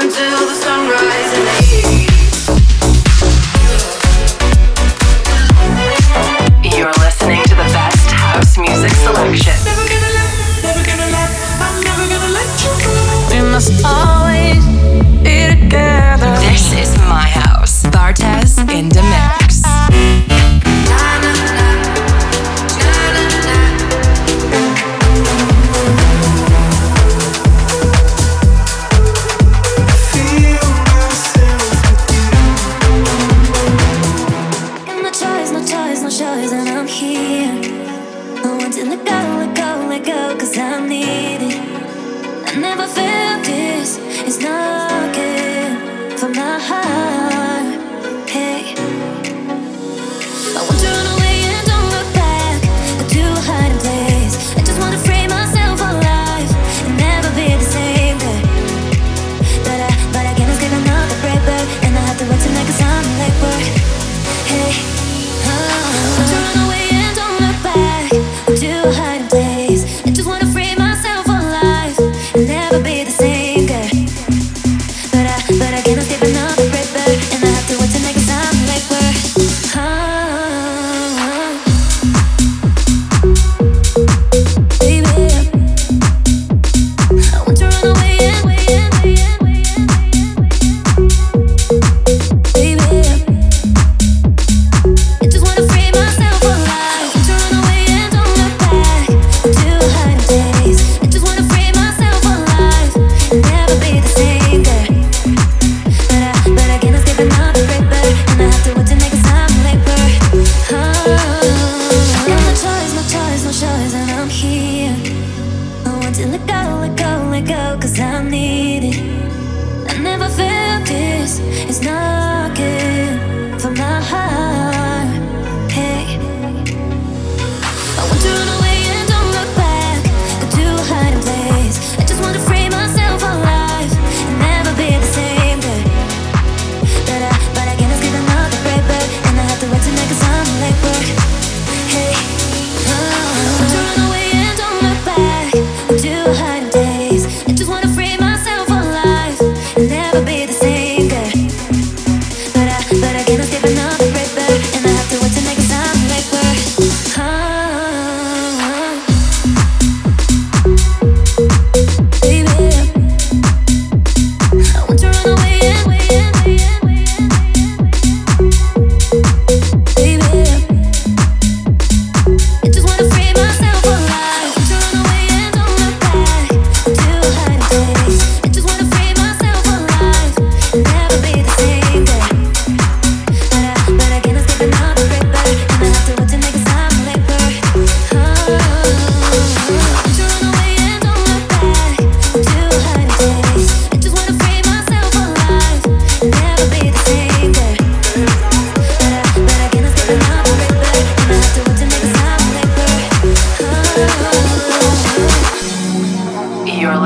until the sunrise and.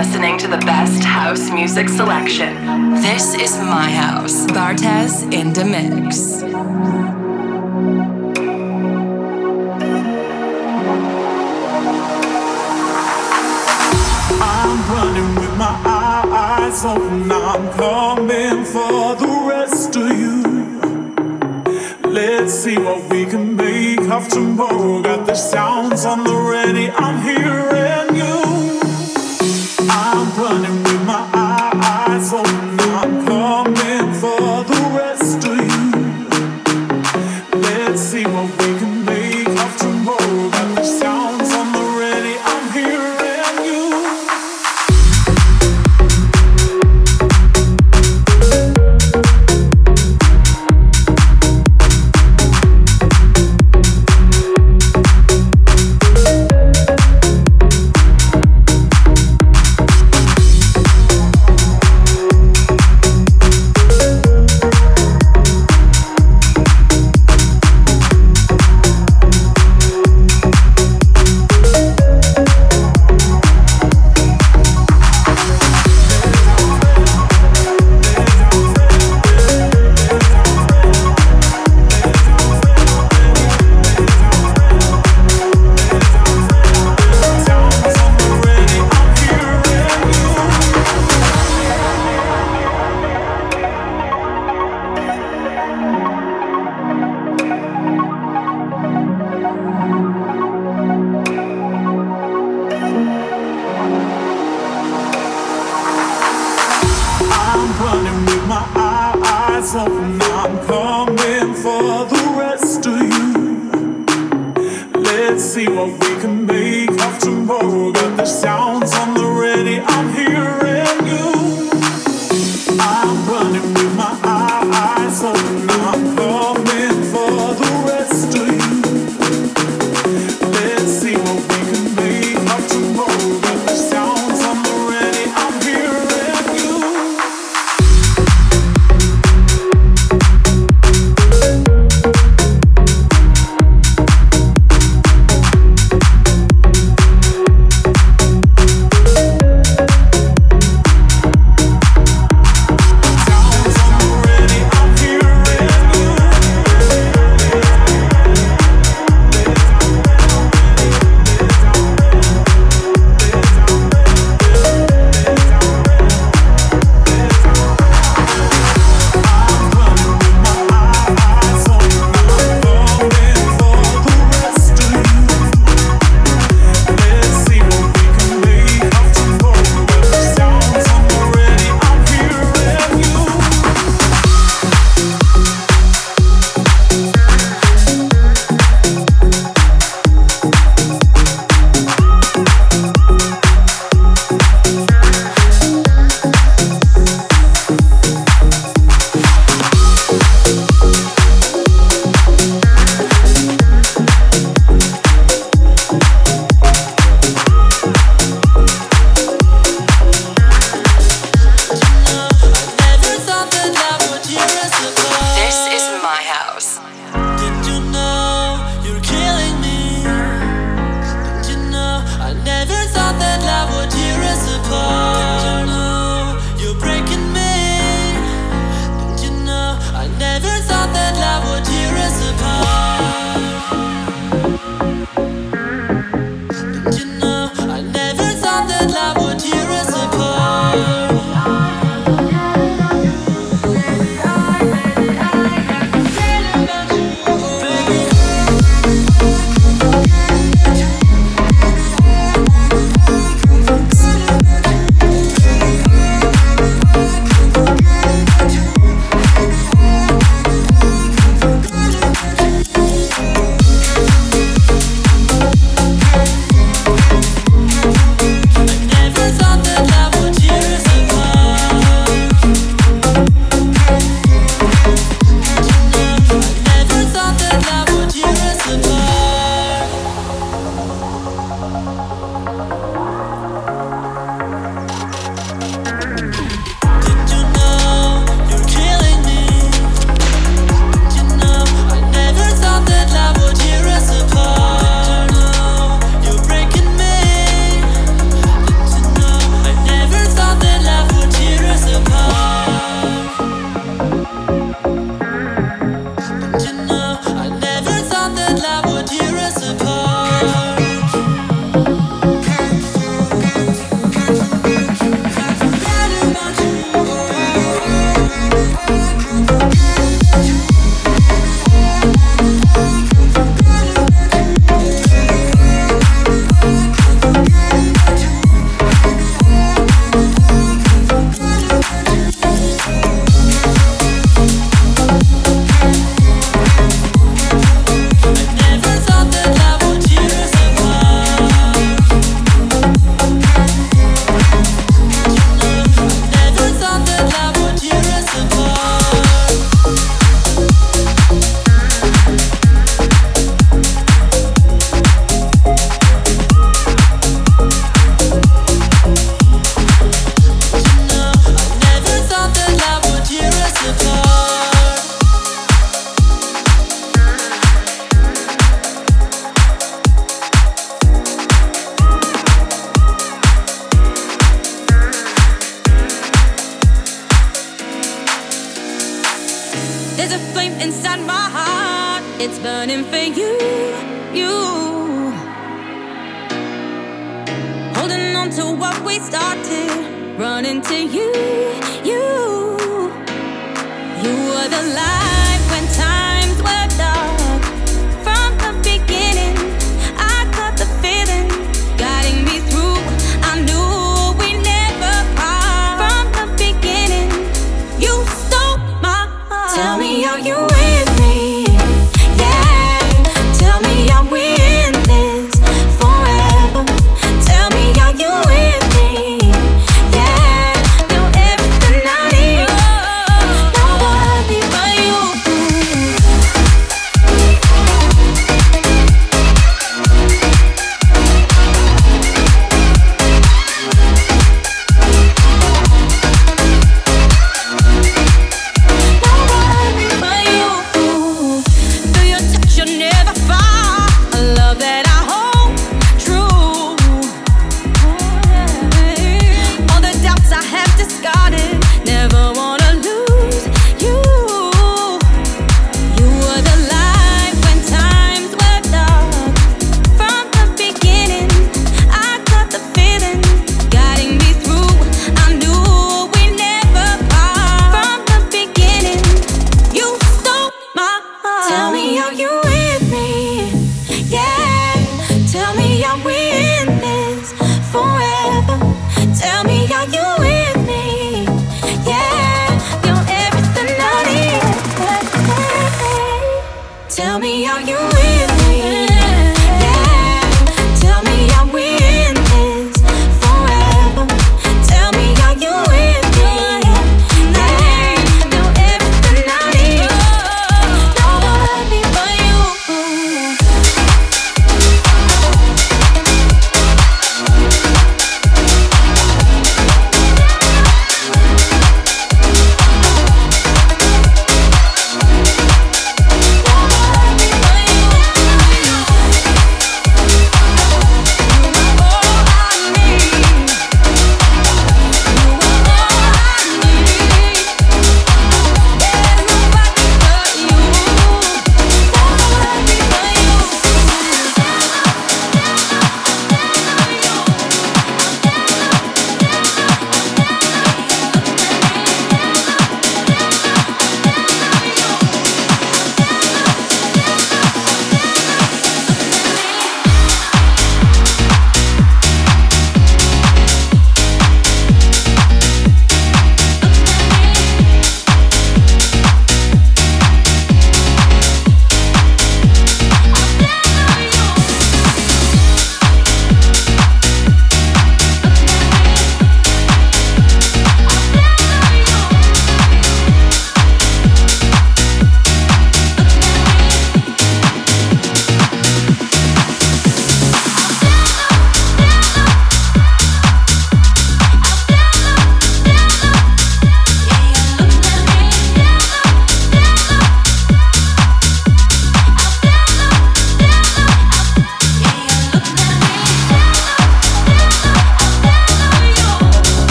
listening to the best house music selection. This is my house, Bartez in the mix. I'm running with my eyes open. I'm coming for the rest of you. Let's see what we can make of tomorrow. Got the sounds on the ready. I'm here run see what we can make of tomorrow. Got the sounds on the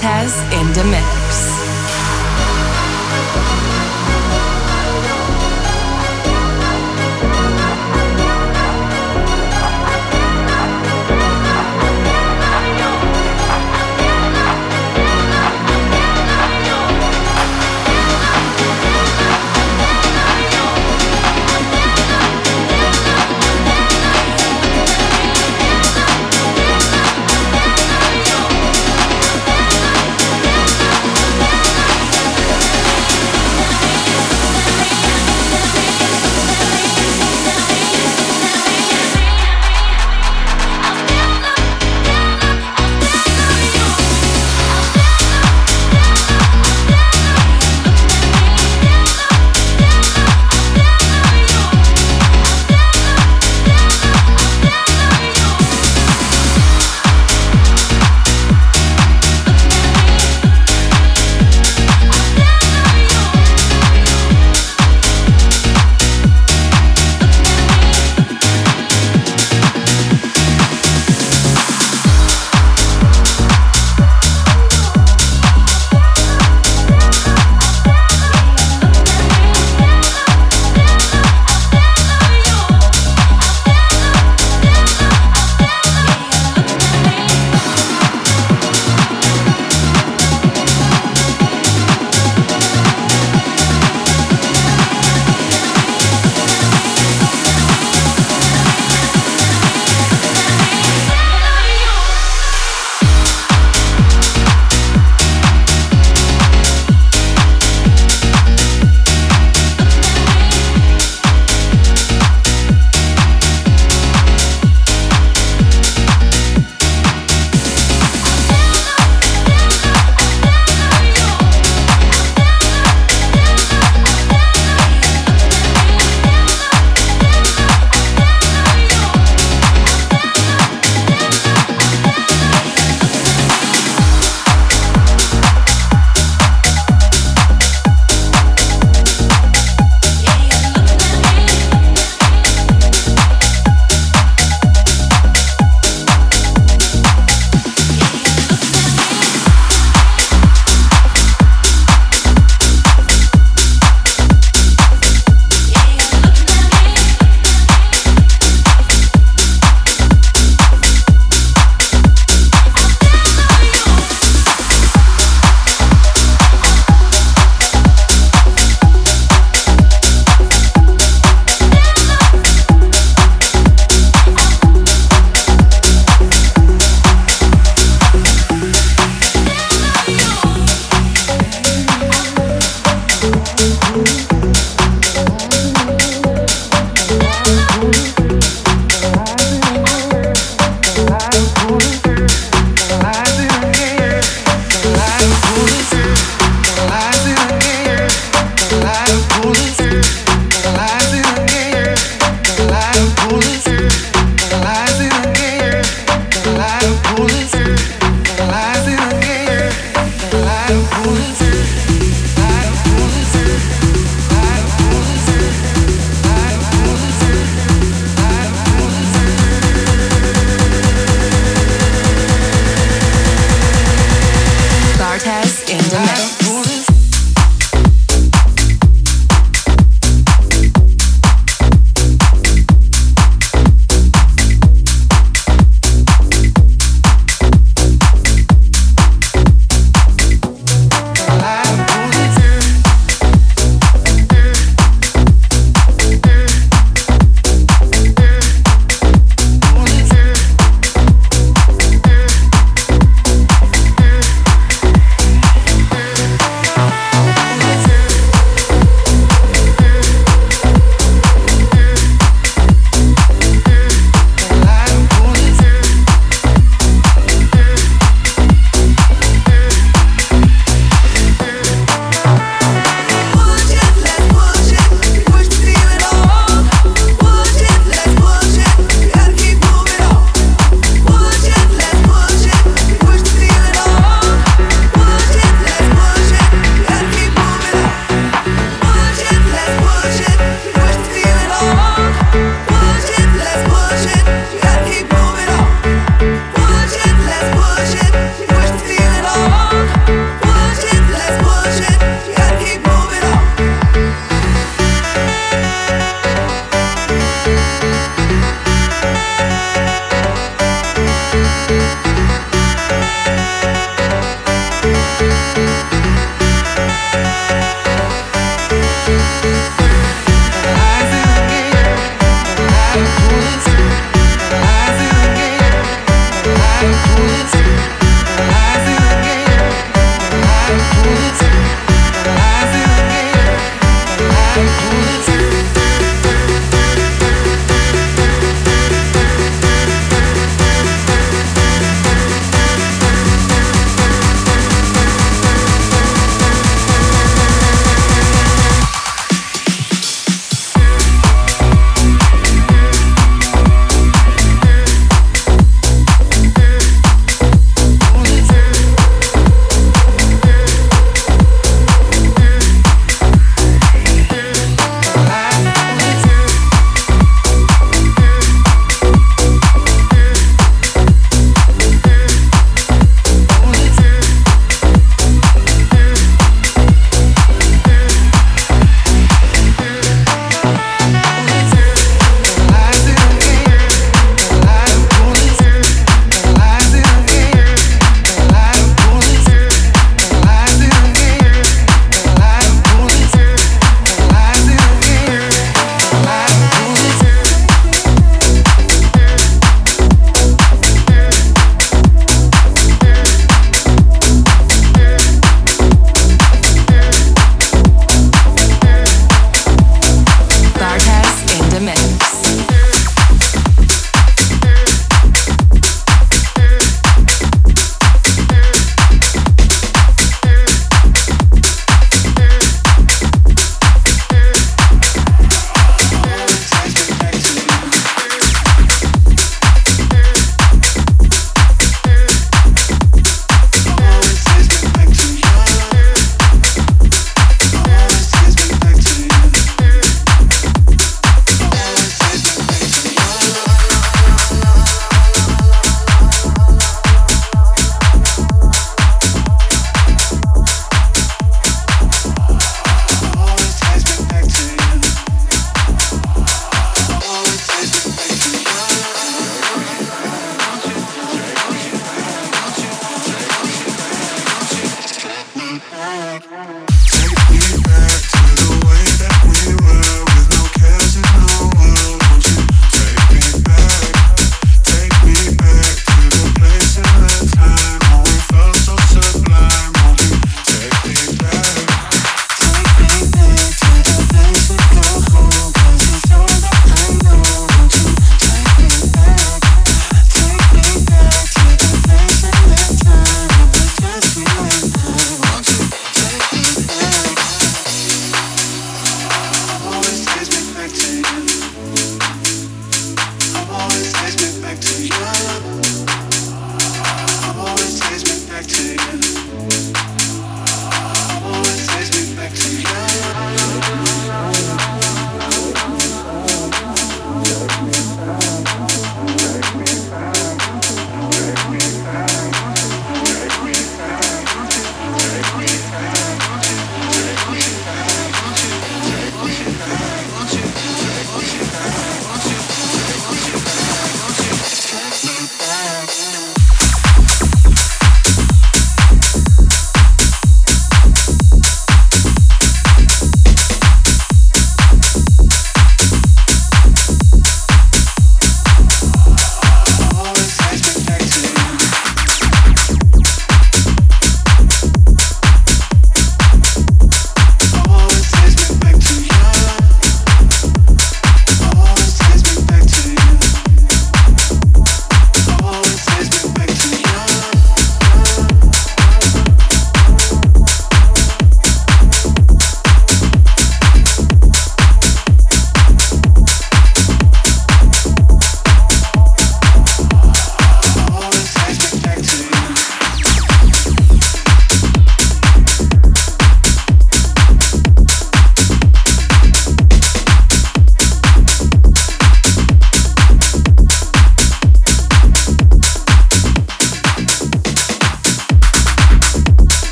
Bartez in the mix.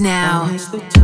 Now.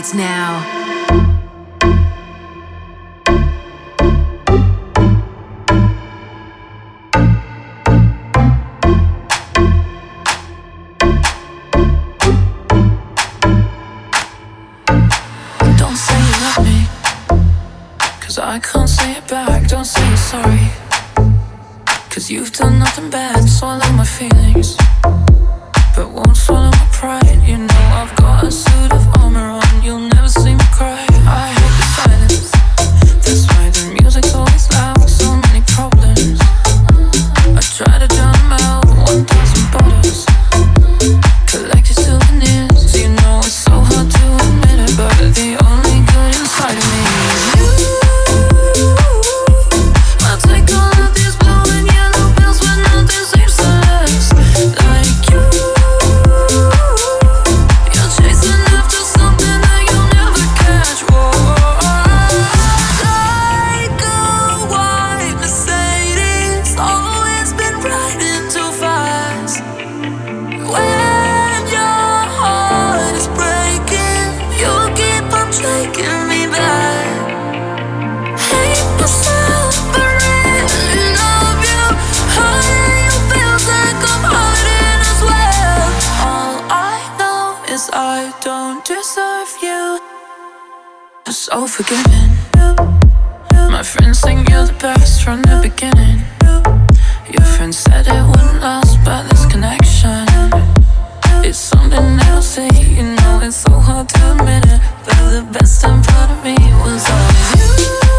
right now. so forgiving. My friends think you're the best from the beginning. Your friends said it wouldn't last, but this connection is something else. That you know it's so hard to admit it, but the best part of me was always you.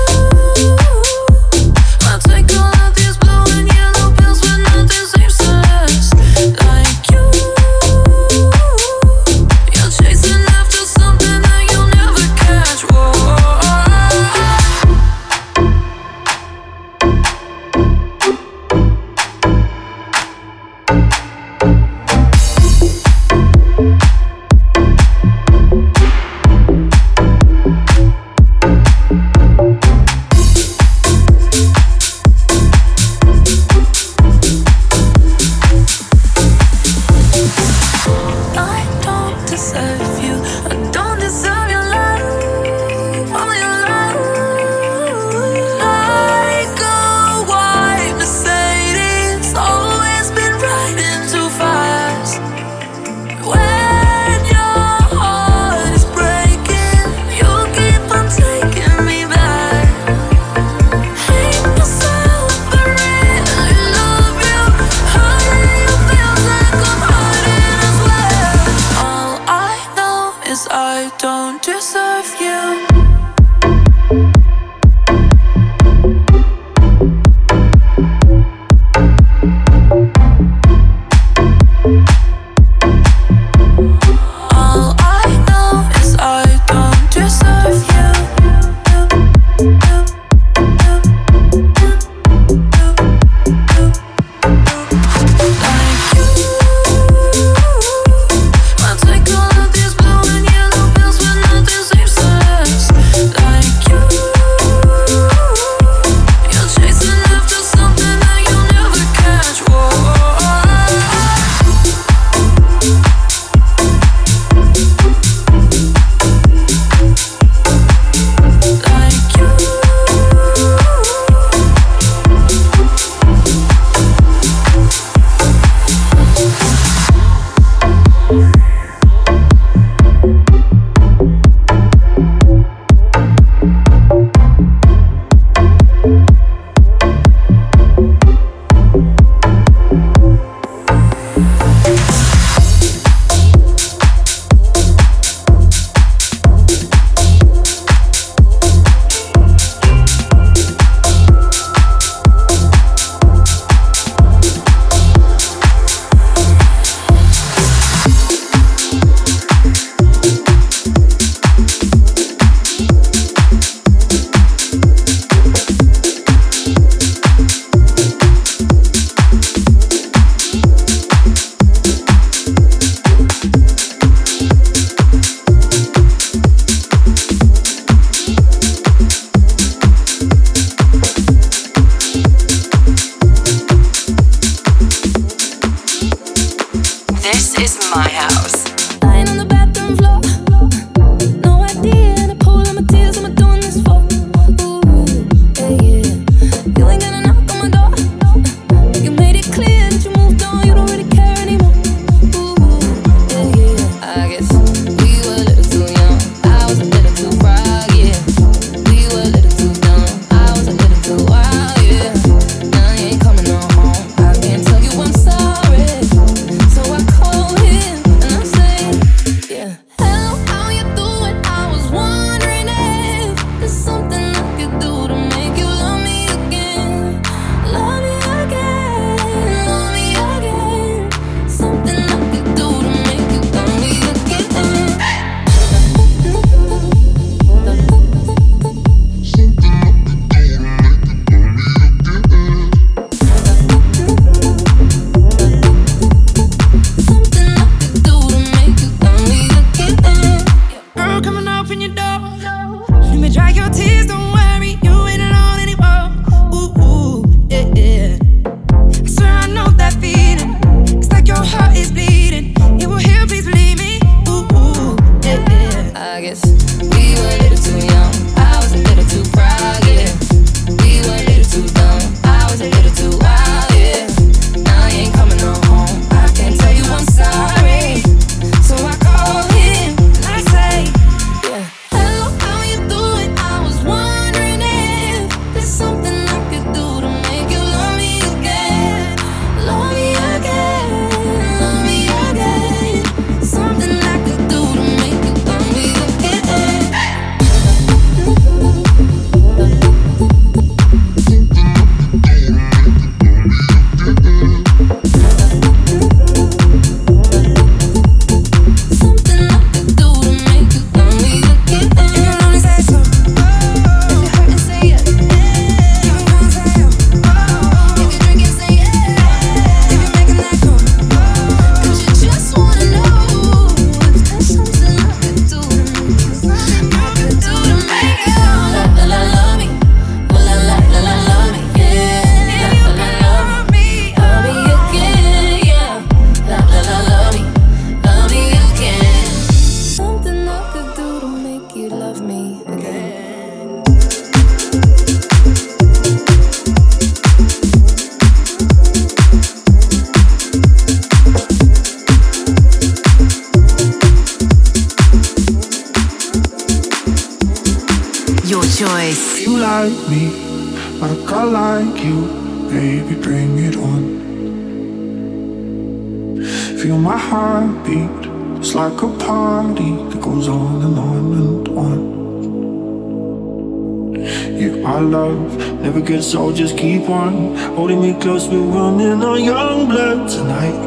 On young blood tonight.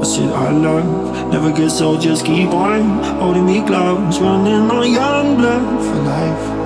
I said I love never gets old. Just keep on holding me close, running on young blood for life.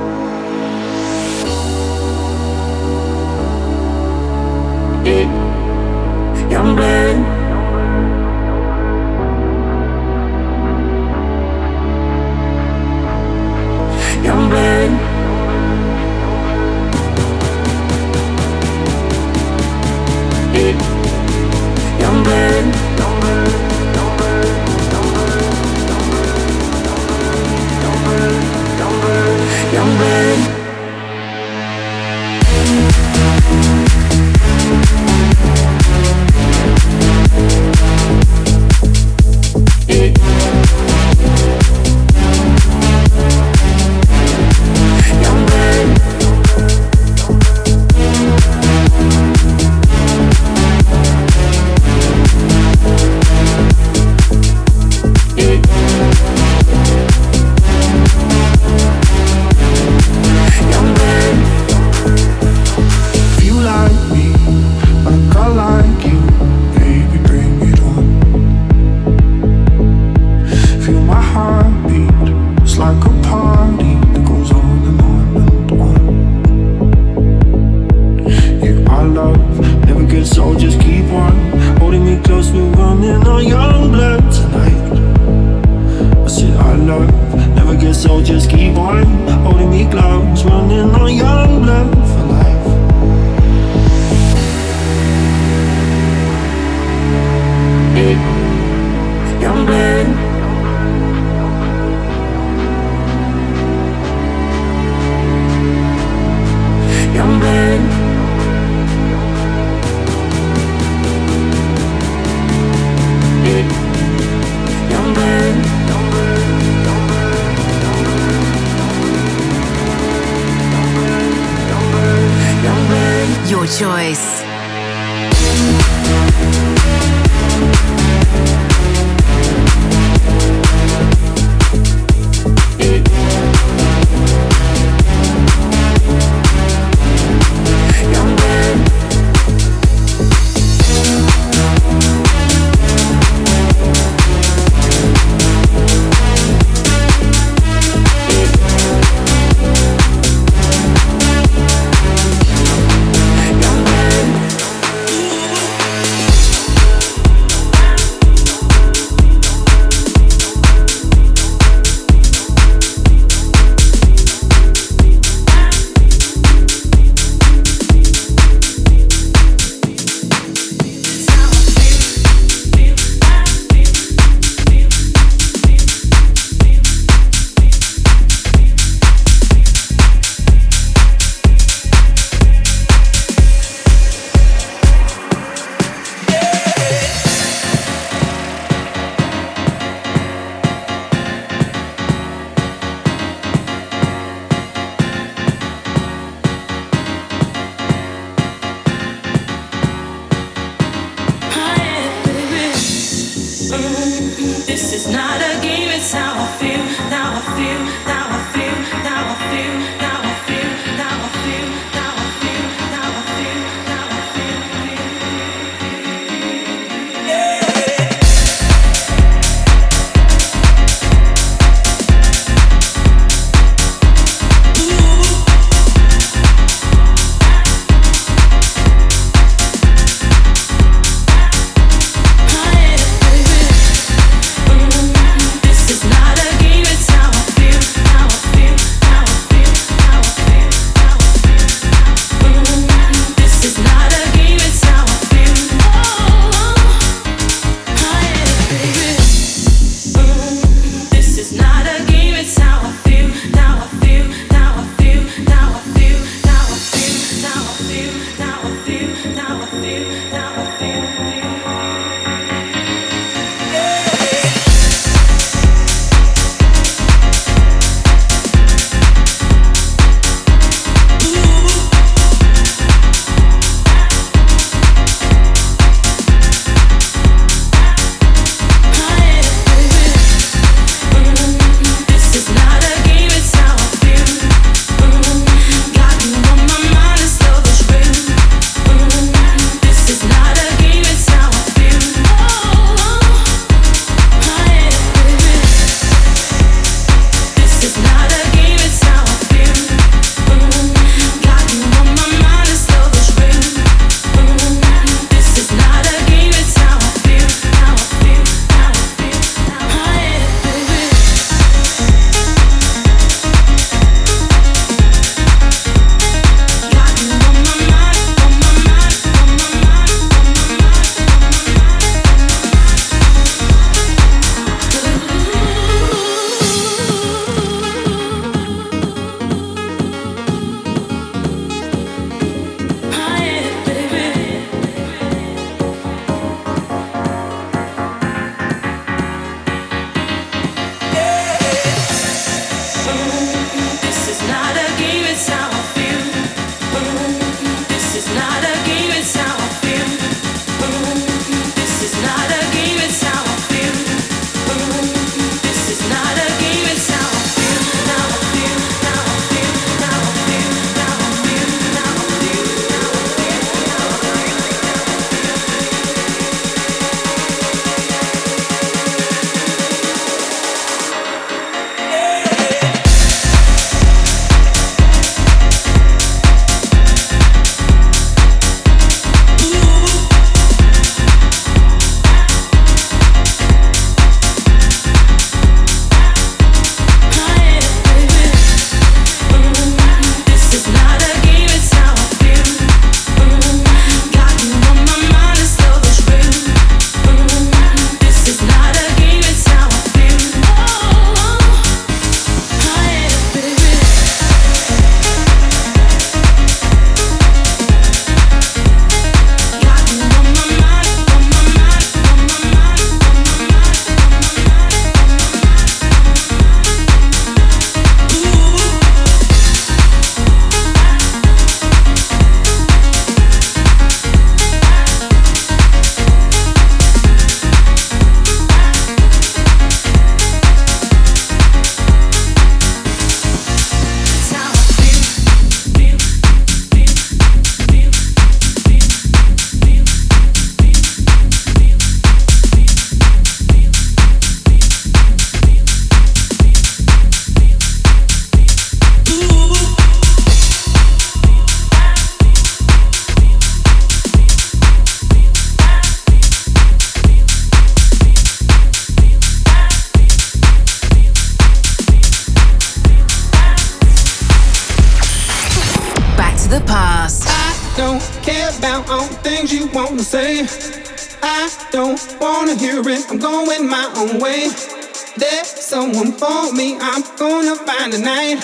I'm gonna find a night.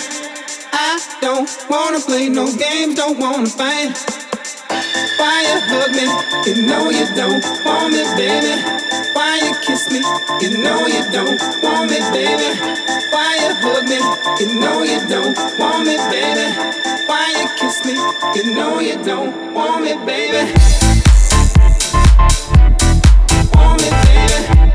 I don't wanna play no games, don't wanna fight. Why you hug me? You know you don't want me, baby. Why you kiss me? You know you don't want me, baby. Why you hug me? You know you don't want me, baby. Why you kiss me? You know you don't want me, baby. Want me, baby.